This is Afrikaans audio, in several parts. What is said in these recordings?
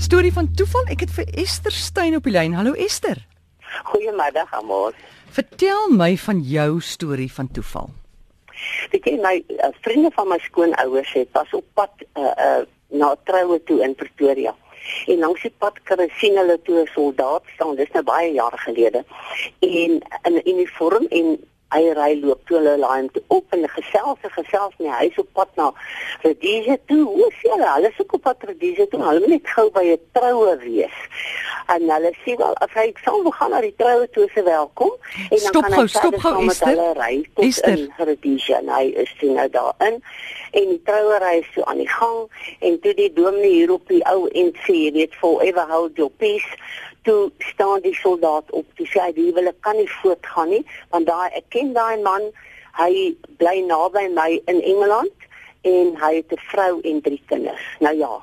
Storie van toeval. Ek het vir Esther Steyn op die lyn. Hallo Esther. Goeiemiddag almal. Vertel my van jou storie van toeval. Weet jy my uh, vriende van my skoonouers het pas op pad uh, uh, na troue toe in Pretoria. En langs die pad kan hulle sien hulle toe 'n soldaat staan. Dis nou baie jare gelede. En in 'n uniform en hy ry loop toe hulle laai hom toe op en gesels en gesels nie hy is op pad na Rhodesia toe. Hoe sê hulle hulle is ook op pad Rhodesia toe hulle moet net gou by 'n troue wees en hulle sê wel as hy sou wil gaan na die troue toe se welkom. En dan stop kan hy stop gou ry tot in Rhodesia en hy is toe nou daarin. En die trouery is so aan die gang. En toe die dominee hier op die ou en sê weet forever hold your peace. Toe staan die soldaat op. Toe sê hy die huwelik kan nie voortgaan nie want daai ek ken daai man. Hy bly naby my in Engeland en hy het 'n vrou en drie kinders. Nou ja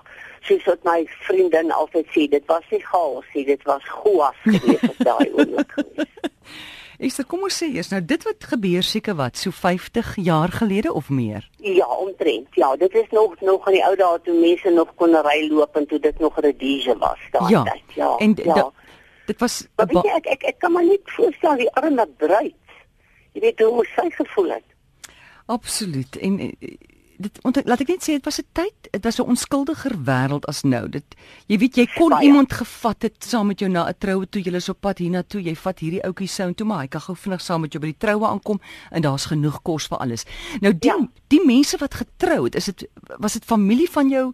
soos wat my vriendin altyd sê dit was nie chaos nie dit was goeie gewees op daai oomblik Ek sê kom ons sê eers nou dit wat gebeur seker wat so 50 jaar gelede of meer. Ja, omtrent. Ja, dit is nog nog in die ou dae toe mense nog kon ry loop en toe dit nog redige was daai ja. tyd. Ja. En ja. dit was Maar weet jy ek ek ek kan maar net voorstel die arme bruid. Jy weet hoe sy gevoel het. Absoluut. En dit ont, laat ek net sê dit was 'n tyd, dit was 'n onskuldiger wêreld as nou. Dit jy weet jy kon Baie. iemand gevat het saam met jou na 'n troue toe, jy is op pad hiernatoe, jy vat hierdie ouetjie sou toe maar hy kan gou vinnig saam met jou by die troue aankom en daar's genoeg kos vir alles. Nou die ja. die mense wat getrou het, is dit was dit familie van jou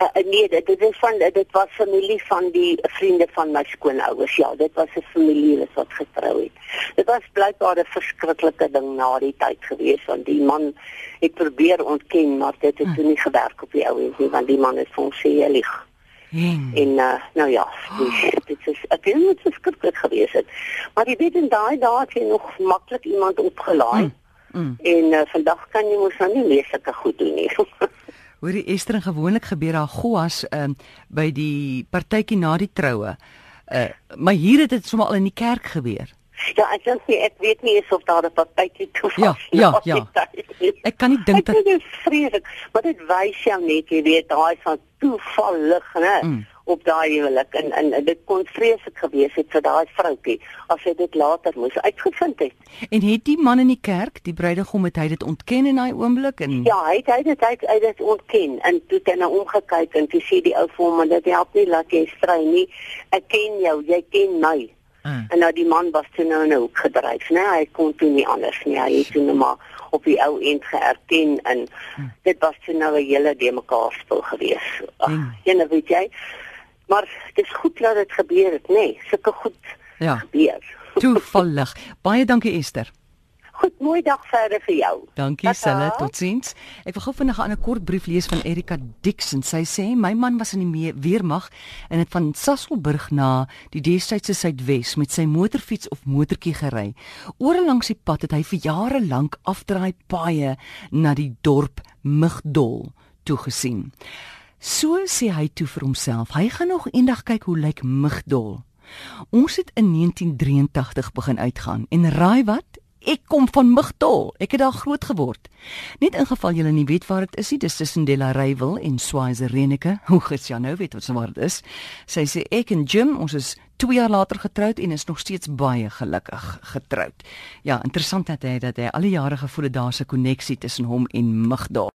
Uh, nee, dit dit is van dit was familie van die vriende van my skoonouers. Ja, dit was 'n familie wat getrou het. Dit was blykbaar 'n verskriklike ding na die tyd gewees want die man het probeer ontken, maar dit het hm. nie gewerk op die ouens nie want die man het vir hom sê hy lieg. Hmm. En uh, nou ja, die, dit is ek weet dit is skrikkelik gewees het. Maar jy weet in daai dae het jy nog maklik iemand opgelaai. Hmm. Hmm. En uh, vandag kan jy mos nou nie meer sulke goed doen nie. Hoorie Esther en gewoonlik gebeur daar goas um, by die partytjie na die troue. Uh, maar hier het dit sommer al in die kerk gebeur. Ja, ek dink nie ek weet nie of daar 'n partytjie toe was. Ja, ja, ja. Ek kan nie dink dat Dit is vreeslik, maar dit wys jou net jy weet daai van toevallig, né? Mm op daai huwelik en en dit kon vreeslik gewees het vir daai vroutjie as hy dit later moes uitgevind het. En het die man in die kerk, die bruidegom het hy dit ontken in daai oomblik en Ja, hy het hy dit hy, hy dit ontken en toe het hy nou omgekyk en toe sê die ou vir hom dat help nie laat jy stry nie. Ek ken jou, jy ken my. Uh. En nou die man was toe nou nou gedryf, né? Hy kon toe nie anders nie. Hy het toe nou maar op die ou end geerken en uh. dit was toe nou 'n hele de mekaar spul gewees. Ag, jy nou weet jy, Maar dit is goed dat dit gebeur het, nê? Nee, Sulke goed ja. gebeur. Toevallig. Baie dankie Esther. Goed, mooi dag verder vir jou. Dankie Selle, totsiens. Ek wil gou vinnig 'n kort brief lees van Erika Dixon. Sy sê my man was in die weermag en het van Sasselburg na die Deestydse Suidwes met sy motorfiets of motortjie gery. Oor langs die pad het hy vir jare lank afdraai paaie na die dorp Migdol toe gesien. So sê hy toe vir homself, hy gaan nog eendag kyk hoe lyk Migdol. Ons het in 1983 begin uitgaan en raai wat? Ek kom van Migdol. Ek het daar groot geword. Net in geval julle nie weet waar dit is nie, dis tussen Delareyville en Swaziland. Hoe gits jy nou weet wat se waar dit is? Sy sê ek en Jim, ons is 2 jaar later getroud en is nog steeds baie gelukkig getroud. Ja, interessant dat hy dat hy al die jare gevoel het daar's 'n koneksie tussen hom en Migdol.